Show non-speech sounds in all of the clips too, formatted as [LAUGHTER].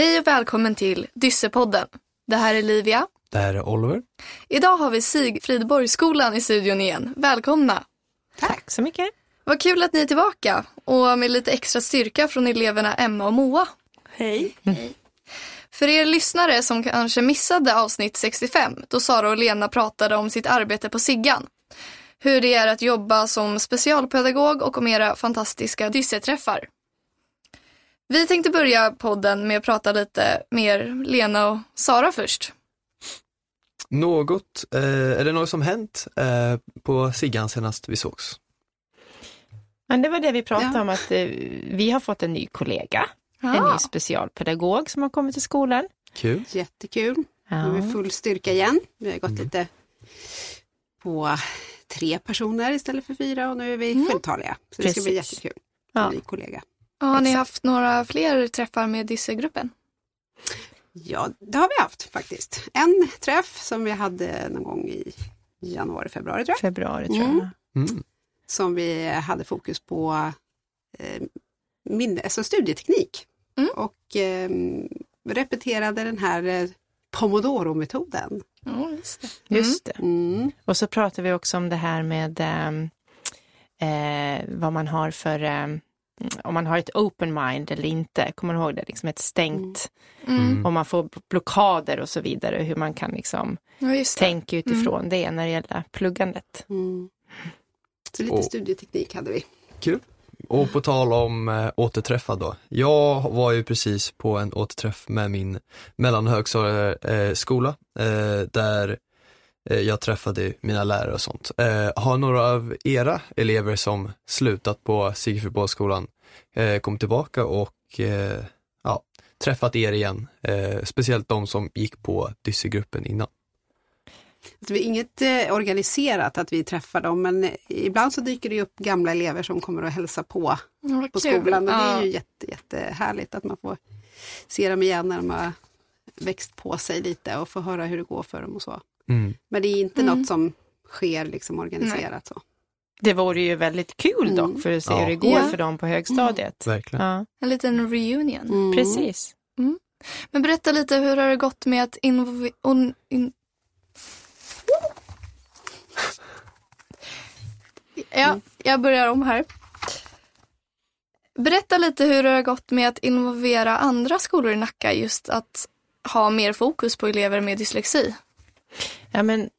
Hej och välkommen till Dyssepodden. Det här är Livia. Det här är Oliver. Idag har vi Sig Fridborgsskolan i studion igen. Välkomna! Tack så mycket. Vad kul att ni är tillbaka och med lite extra styrka från eleverna Emma och Moa. Hej. För er lyssnare som kanske missade avsnitt 65 då Sara och Lena pratade om sitt arbete på Siggan. Hur det är att jobba som specialpedagog och om era fantastiska dysseträffar. Vi tänkte börja podden med att prata lite mer Lena och Sara först. Något, eh, är det något som hänt eh, på Siggan senast vi sågs? Men det var det vi pratade Ja. om att eh, vi har fått en ny kollega. En Ah. ny specialpedagog som har kommit till skolan. Kul. Jättekul. Nu är Ja. vi full styrka igen. Vi har gått Mm. lite på tre personer istället för fyra och nu är vi Mm. fulltaliga. Så det ska bli Precis. jättekul. Ja. En ny kollega. Har ni haft några fler träffar med Dissegruppen? Ja, det har vi haft faktiskt. En träff som vi hade någon gång i januari, februari tror jag. Februari tror Mm. jag. Mm. Som vi hade fokus på eh, minne, alltså studieteknik. Mm. Och eh, repeterade den här eh, Pomodoro-metoden. Ja, just det. Just det. Mm. Och så pratade vi också om det här med ehm, eh, vad man har för, ehm, om man har ett open mind eller inte. Kommer du ihåg det? Liksom ett stängt, Mm. om man får blockader och så vidare. Hur man kan liksom Ja, tänka utifrån det när det gäller pluggandet. Mm. Så lite Och- studieteknik hade vi. Kul. Och på tal om eh, återträffar då. Jag var ju precis på en återträff med min mellanhögskola eh, där jag träffade mina lärare och sånt. Eh, har några av era elever som slutat på Sigfridsborgsskolan eh, kommit tillbaka och eh, ja, träffat er igen? Eh, speciellt de som gick på Dyssegruppen innan. Att vi är inget eh, organiserat att vi träffar dem men eh, ibland så dyker det upp gamla elever som kommer och hälsar på Ja, vad på kul. skolan och det är Ja. ju jätte, jättehärligt att man får se dem igen när de har växt på sig lite och få höra hur det går för dem och så. Mm. Men det är inte Mm. något som sker liksom organiserat så. Det vore ju väldigt kul Mm. dock för att se Ja. hur det går Ja. för dem på högstadiet. Verkligen. Ja, En liten reunion. Mm. precis. Men berätta lite, hur har det gått med att involve... On, in... Ja, jag börjar om här. Berätta lite hur det har gått med att involvera andra skolor i Nacka just att ha mer fokus på elever med dyslexi. Ja, men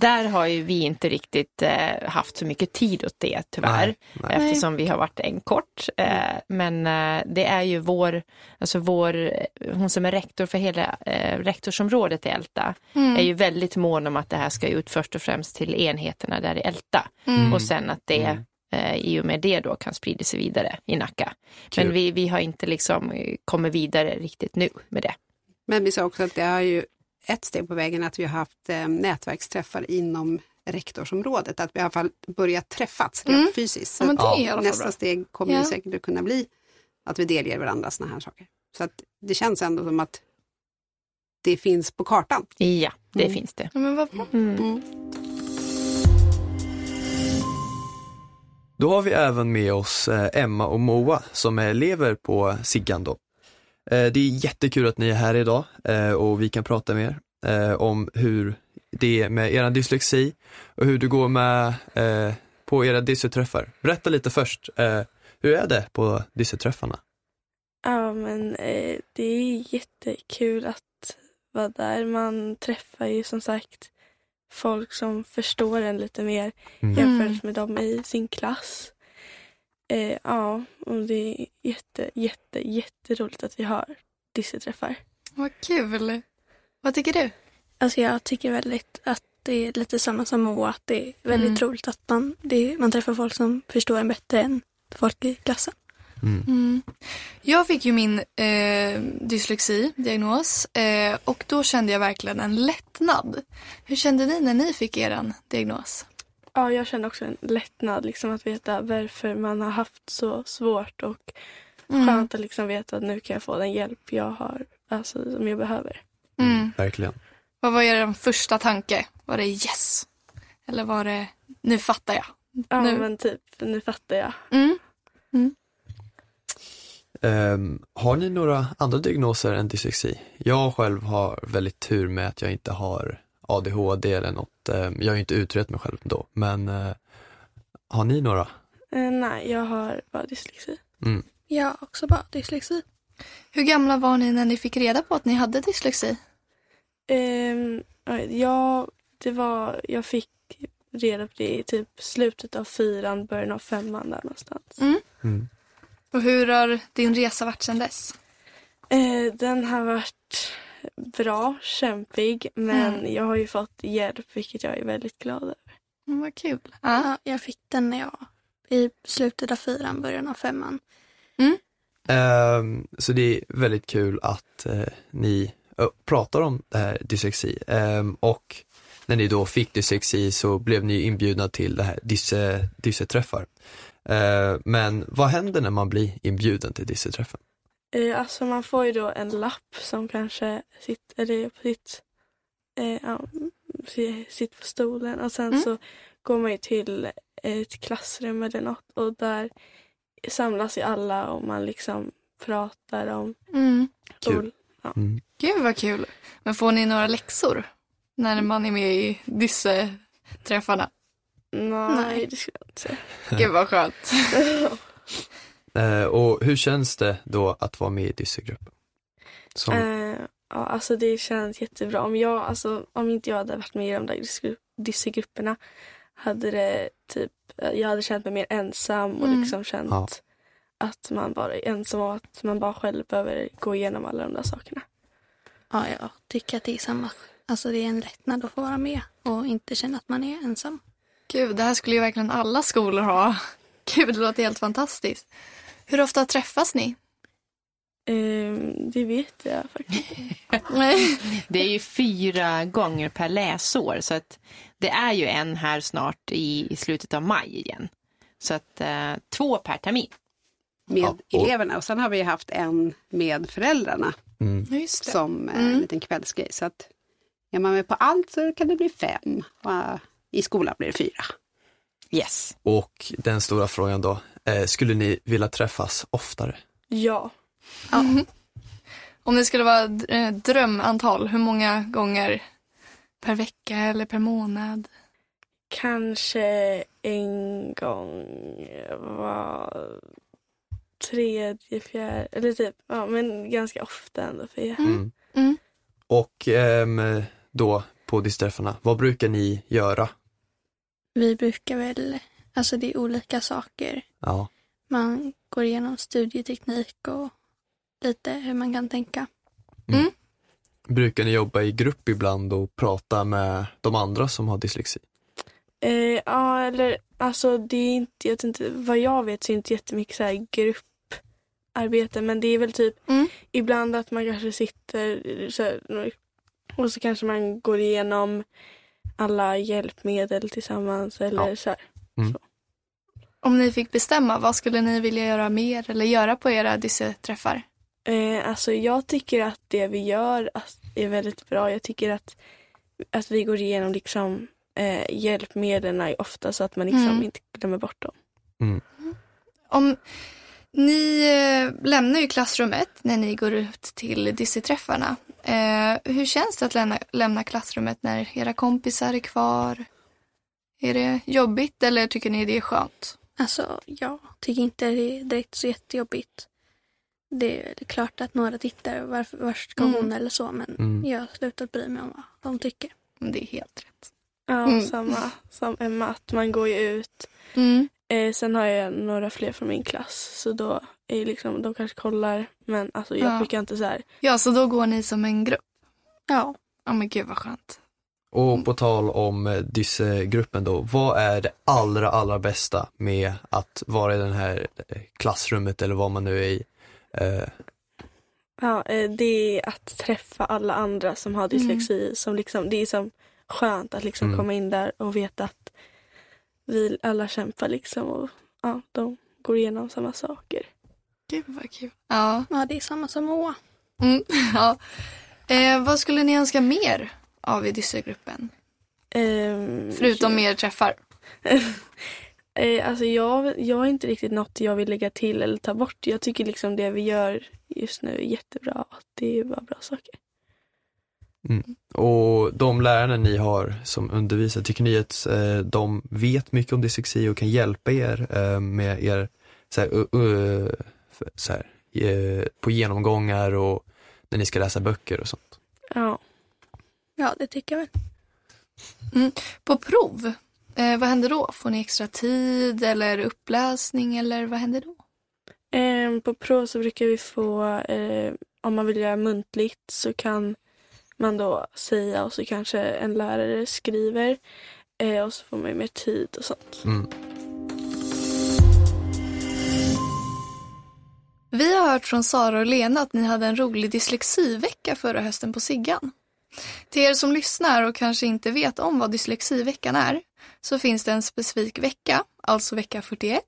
där har ju vi inte riktigt eh, haft så mycket tid åt det tyvärr. Nej, nej. Eftersom vi har varit en kort. Eh, men eh, det är ju vår, alltså vår, hon som är rektor för hela eh, rektorsområdet i Älta Mm. är ju väldigt mån om att det här ska ut först och främst till enheterna där i Älta. Mm. Och sen att det Mm. eh, i och med det då kan sprida sig vidare i Nacka. Kul. Men vi, vi har inte liksom eh, kommit vidare riktigt nu med det. Men vi sa också att det har ju ett steg på vägen att vi har haft eh, nätverksträffar inom rektorsområdet. Att vi i alla fall börjat träffats rent Mm. fysiskt. Ja, nästa bra. steg kommer Ja. ju säkert att kunna bli att vi delger varandra sådana här saker. Så att det känns ändå som att det findet på kartan. Ja, det Mm. finns det. Ja, men vad bra. Mm. Mm. Då har vi även med oss eh, Emma och Moa som är elever på Siggan då. Eh, Det är jättekul att ni är här idag eh, och vi kan prata med er eh, om hur det är med er dyslexi och hur det går med på era dysseträffar. Berätta lite först, hur är det på dysseträffarna? Ja, men det är jättekul att vara där. Man träffar ju som sagt folk som förstår en lite mer Mm. jämfört med dem i sin klass. Eh, ja, och det är jätte, jätte, jätteroligt att vi har dysseträffar. Vad kul. Vad tycker du? Alltså jag tycker väldigt att det är lite samma som Moa, att det är väldigt Mm. roligt att man, det, man träffar folk som förstår en bättre än folk i klassen. Mm. Mm. Jag fick ju min eh, dyslexi-diagnos eh, och då kände jag verkligen en lättnad. Hur kände ni när ni fick er diagnos? Ja, jag kände också en lättnad liksom att veta varför man har haft så svårt och Mm. skönt att liksom veta att nu kan jag få den hjälp jag har, alltså som jag behöver. Mm. Verkligen. Vad var er första tanke? Var det yes? Eller var det nu fattar jag? Ja, Nu. men typ, nu fattar jag. Mm. Ehm, har ni några andra diagnoser än dyslexi? Jag själv har väldigt tur med att jag inte har ADHD eller något. Jag har ju inte utrett mig själv då, men eh, har ni några? Eh, nej, jag har bara dyslexi. Mm. Jag har också bara dyslexi. Hur gamla var ni när ni fick reda på att ni hade dyslexi? Ehm, ja, det var, jag fick reda på det i typ slutet av fyran, början av femman där någonstans. Mm. Och hur har din resa varit sedan dess? Eh, den har varit bra, kämpig, men Mm. jag har ju fått hjälp vilket jag är väldigt glad över. Mm, vad kul. Ja. Ja, jag fick den när jag i slutet av fyran, början av femman. Ehm, så det är väldigt kul att eh, ni ö, pratar om det här dyslexi. Ehm, och när ni då fick dyslexi så blev ni inbjudna till det här dysse, dysseträffar. Ehm, men vad händer när man blir inbjuden till dysseträffen? Eh, alltså man får ju då en lapp som kanske sitter, eller på sitt, eh, ja, si- sitter på stolen och sen Mm. så går man ju till ett klassrum eller något och där samlas ju alla och man liksom pratar om Mm. Kul. Mm. Gud vad kul. Men får ni några läxor när man är med i dysseträffarna? Nej, Nej. det skulle jag inte säga. Gud vad skönt. [LAUGHS] [LAUGHS] Eh, och hur känns det då att vara med i dyssegruppen? Som, Eh, ja, alltså det känns jättebra. Om, jag, alltså, om inte jag hade varit med i de där dyssegrupperna hade det typ, jag hade känt mig mer ensam och Mm. liksom känt Ja. att man bara är ensam och att man bara själv behöver gå igenom alla de där sakerna. Ja, jag tycker att det är samma. Alltså det är en lättnad att få vara med och inte känna att man är ensam. Gud, det här skulle ju verkligen alla skolor ha. [LAUGHS] Gud, det låter helt fantastiskt. Hur ofta träffas ni? Ehm, det vet jag faktiskt. [LAUGHS] Det är ju fyra gånger per läsår så att det är ju en här snart i, i slutet av maj igen. Så att eh, två per termin. med Ja, och- eleverna. Och sen har vi haft en med föräldrarna mm, Just som eh, Mm. en liten kvällsgrej. Så att är man med på allt så kan det bli fem. Och, eh, I skolan blir det fyra. Yes. och den stora frågan då, eh, skulle ni vilja träffas oftare? Ja. Om det skulle vara eh, drömantal, hur många gånger per vecka eller per månad? Kanske en gång var tredje, fjärde, eller typ, ja men ganska ofta ändå. För jag, Mm. Mm. Och ehm, då på dyssträffarna, vad brukar ni göra? Vi brukar väl, alltså det är olika saker. Ja, Man går igenom studieteknik och lite hur man kan tänka. brukar ni jobba i grupp ibland och prata med de andra som har dyslexi? Eh, ja, eller alltså det är inte, jag vet inte, vad jag vet så är det inte jättemycket så här grupparbete men det är väl typ Mm. ibland att man kanske sitter så här, och så kanske man går igenom alla hjälpmedel tillsammans eller Ja. så här. Om ni fick bestämma, vad skulle ni vilja göra mer eller göra på era dysseträffar? Eh, alltså jag tycker att det vi gör är väldigt bra. Jag tycker att, att vi går igenom liksom eh, hjälpmedlen ofta så att man liksom Mm. inte glömmer bort dem. Om ni eh, lämnar ju klassrummet när ni går ut till dysseträffarna. Eh, hur känns det att lämna, lämna klassrummet när era kompisar är kvar? Är det jobbigt eller tycker ni det är skönt? Alltså jag tycker inte det är direkt så jättejobbigt. Det är väl klart att några tittar, varför, var ska Mm. hon eller så, men Mm. jag har slutat bry mig om vad de tycker. Men Det är helt rätt. Ja, Mm. samma som Emma, att man går ju ut. Mm. Eh, sen har jag några fler från min klass så då är liksom, de kanske kollar men alltså jag Ja. brukar inte så här. Ja, så då går ni som en grupp. Ja, Ja, men gud vad skönt. Och på tal om eh, dyssegruppen då, vad är det allra, allra bästa med att vara i det här eh, klassrummet eller vad man nu är i? Eh, Ja, eh, det är att träffa alla andra som har dyslexi. Som liksom, det är som skönt att liksom Mm. komma in där och veta att vi alla kämpar liksom och ja, de går igenom samma saker. Gud vad kul. Ja. ja det är samma som Moa. Mm. [LAUGHS] ja. Eh, vad skulle ni önska mer av i dyssetgruppen? Ehm, Förutom mer träffar. [LAUGHS] Eh, alltså jag, jag har inte riktigt något jag vill lägga till eller ta bort. Jag tycker liksom det vi gör just nu är jättebra. Det är bara bra saker. Och de lärarna ni har som undervisar, tycker ni att eh, de vet mycket om dyslexi och kan hjälpa er eh, med er så här, uh, uh, så här, eh, på genomgångar och när ni ska läsa böcker och sånt? Ja. Ja, det tycker jag väl. På prov, eh, vad händer då? Får ni extra tid eller uppläsning eller vad händer då? Eh, på prov så brukar vi få, eh, om man vill göra muntligt så kan man då säga och så kanske en lärare skriver. Eh, och så får man ju mer tid och sånt. Mm. Vi har hört från Sara och Lena att ni hade en rolig dyslexivecka förra hösten på Siggan. Till er som lyssnar och kanske inte vet om vad dyslexiveckan är så finns det en specifik vecka, alltså vecka 41,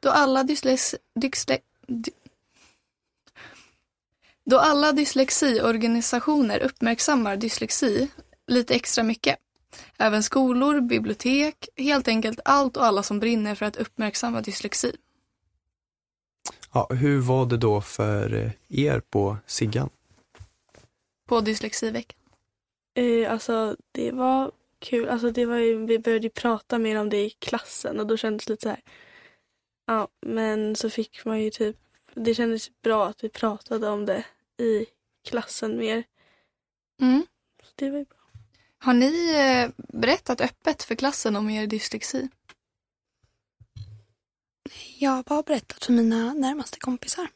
då alla dyslex... Dysle, dy, då alla dyslexiorganisationer uppmärksammar dyslexi lite extra mycket. Även skolor, bibliotek, helt enkelt allt och alla som brinner för att uppmärksamma dyslexi. Ja, hur var det då för eh, er på Siggan? På dyslexiveckan. Eh, alltså det var kul. Alltså det var ju, vi började ju prata mer om det i klassen och då kändes det lite så här. Ja, men så fick man ju typ, det kändes bra att vi pratade om det i klassen mer. Mm. Så det var ju bra. Har ni eh, berättat öppet för klassen om er dyslexi? Jag har bara berättat för mina närmaste kompisar.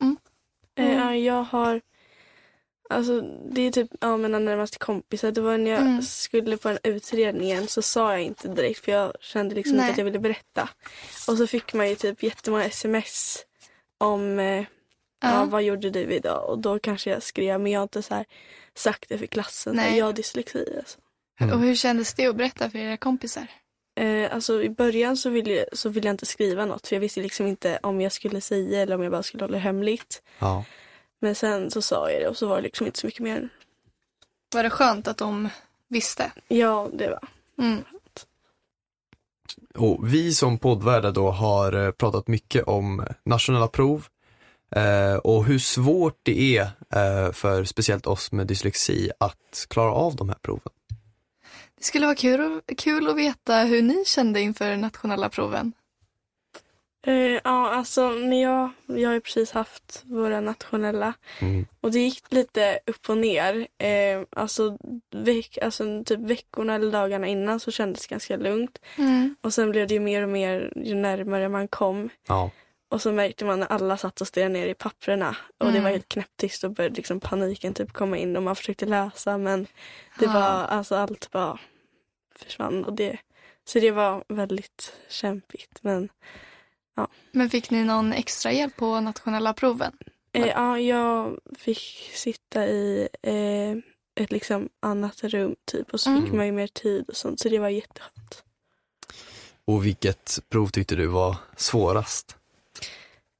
Eh, Mm. ja, jag har, alltså det är typ ja, mina närmaste kompisar. Det var när jag Mm. skulle på den utredningen så sa jag inte direkt för jag kände liksom inte att jag ville berätta. Och så fick man ju typ jättemånga sms om eh, ja. Ja. vad gjorde du idag? Och då kanske jag skrev men jag har inte så här sagt det för klassen. Nej. Jag har dyslexi. Alltså. Och hur kändes det att berätta för era kompisar? Eh, alltså i början så ville, jag, så ville jag inte skriva något för jag visste liksom inte om jag skulle säga eller om jag bara skulle hålla det hemligt. Ja. Men sen så sa jag det och så var det liksom inte så mycket mer. Var det skönt att de visste? Ja, det var. Mm. Och vi som poddvärdar då har eh, pratat mycket om nationella prov eh, och hur svårt det är eh, för speciellt oss med dyslexi att klara av de här proven. Det skulle vara kul, kul att veta hur ni kände inför nationella proven. Eh, ja, alltså när jag, jag har ju precis haft våra nationella Mm. och det gick lite upp och ner. Eh, alltså, veck, alltså typ veckorna eller dagarna innan så kändes det ganska lugnt. Mm. Och sen blev det ju mer och mer ju närmare man kom. Ja. Och så märkte man när alla satt och stirrade ner i papperna och det Mm. var helt knäpptyst och började liksom paniken typ komma in och man försökte läsa men det Ja. var alltså allt bara försvann och det så det var väldigt kämpigt men Men fick ni någon extra hjälp på nationella proven? Eh, ja, jag fick sitta i eh, ett liksom annat rum typ och så fick Mm. man ju mer tid och sånt så det var jätteskönt. Och vilket prov tyckte du var svårast?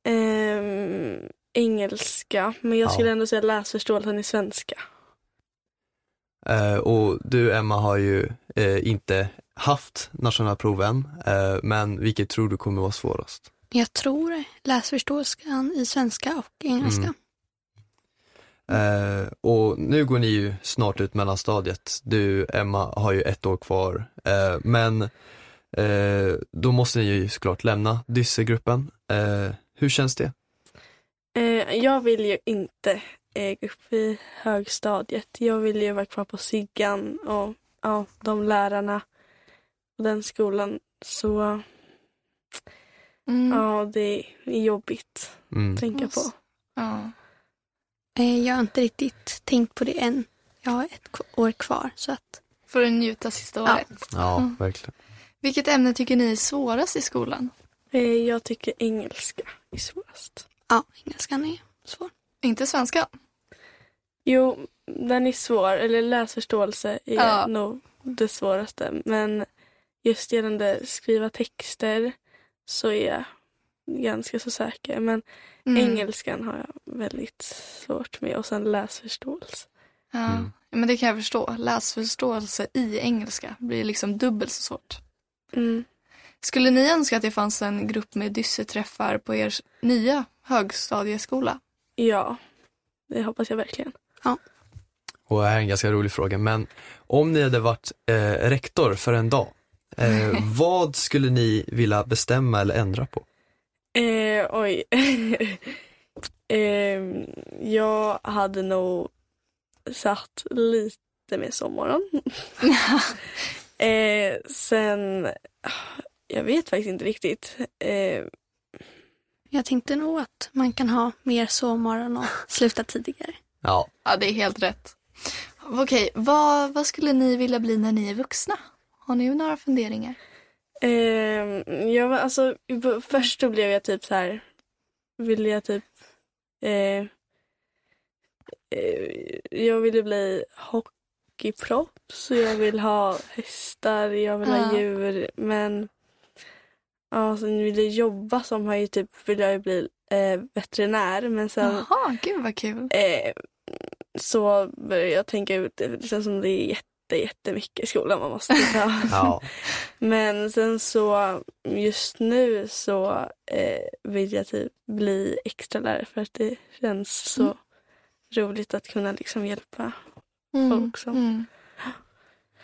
Ehm, engelska, men jag skulle Ja. ändå säga läsförståelsen i svenska. Eh, och du Emma har ju eh, inte haft nationella proven, eh, men vilket tror du kommer vara svårast? Jag tror läsförståelsen i svenska och engelska. Mm. Eh, och nu går ni ju snart ut mellanstadiet. Du Emma har ju ett år kvar, eh, men eh, då måste ni ju såklart lämna dyssegruppen. Eh, hur känns det? Eh, jag vill ju inte eh, upp i högstadiet. Jag vill ju vara kvar på Siggan och ja, de lärarna och den skolan. Så Mm. ja, det är jobbigt Mm. att tänka på. Ja. Eh, Jag har inte riktigt tänkt på det än. Jag har ett år kvar så att Får du njuta sista Ja. året. Ja, Mm. verkligen. Vilket ämne tycker ni är svårast i skolan? Eh, jag tycker engelska är svårast. ja, engelskan är svår. Inte svenska? Jo, den är svår. Eller läsförståelse är Ja. nog det svåraste. Men just gällande skriva texter så är jag ganska så säker. Men Mm. engelskan har jag väldigt svårt med. Och sen läsförståelse. Ja. Mm. Men det kan jag förstå. Läsförståelse i engelska blir liksom dubbelt så svårt. Mm. Skulle ni önska att det fanns en grupp med dysseträffar på er nya högstadieskola? Ja, det hoppas jag verkligen. Och det här är en ganska rolig fråga, men om ni hade varit eh, rektor för en dag, eh, [LAUGHS] vad skulle ni vilja bestämma eller ändra på? Eh, oj. [LAUGHS] eh, jag hade nog satt lite mer sommaren. [LAUGHS] eh, sen, jag vet faktiskt inte riktigt. Jag tänkte nog att man kan ha mer sovmorgon och sluta tidigare. Ja, Ja, det är helt rätt. Okej, vad, vad skulle ni vilja bli när ni är vuxna? Har ni några funderingar? Eh, jag var, alltså, först då blev jag typ så här, ville jag typ, eh, eh, jag ville bli hockeyproffs, så jag vill ha hästar, jag vill Ja. ha djur, men ja, sen ville jag jobba som har ju typ, vill jag ju bli eh, veterinär, men sen Jaha, gud vad kul. eh, så började jag tänka ut, det känns som det är jätte, jättemycket i skolan man måste ta. [LAUGHS] ja. Men sen så just nu så eh, vill jag typ bli extra lärare för att det känns så Mm. roligt att kunna liksom hjälpa. Mm. också. Mm.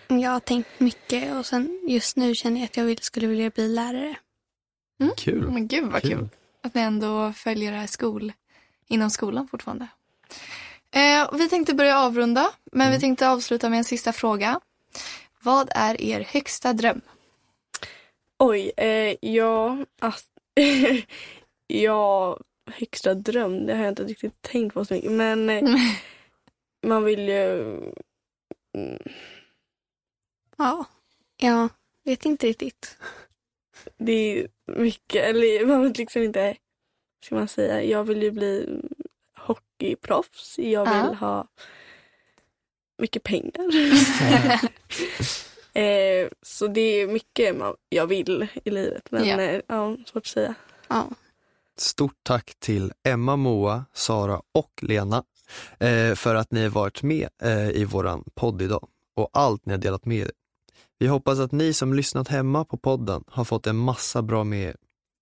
Jag har tänkt mycket och sen just nu känner jag att jag vill, skulle vilja bli lärare. Kul. Men gud vad kul. Att ni ändå följer det här skol, inom skolan fortfarande. Eh, vi tänkte börja avrunda, men vi tänkte avsluta med en sista fråga. Vad är er högsta dröm? Oj, eh, ja, att, [LAUGHS] ja, högsta dröm, det har jag inte riktigt tänkt på så mycket. Men eh, [LAUGHS] man vill ju, mm, Ja, jag vet inte riktigt. Det är mycket, eller man vill liksom inte, ska man säga, jag vill ju bli hockeyproffs, jag vill Ja. ha mycket pengar. [LAUGHS] eh, så det är mycket man, jag vill i livet, men Ja. ja, ja svårt att säga. Ja, Stort tack till Emma, Moa, Sara och Lena eh, för att ni har varit med eh, i våran podd idag och allt ni har delat med er. Vi hoppas att ni som lyssnat hemma på podden har fått en massa bra med er.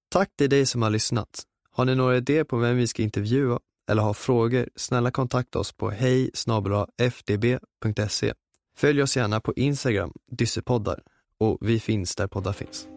Tack till dig som har lyssnat. Har ni några idéer på vem vi ska intervjua eller har frågor, snälla kontakta oss på hej fdb.se. Följ oss gärna på Instagram, Dyssepoddar och vi finns där poddar finns.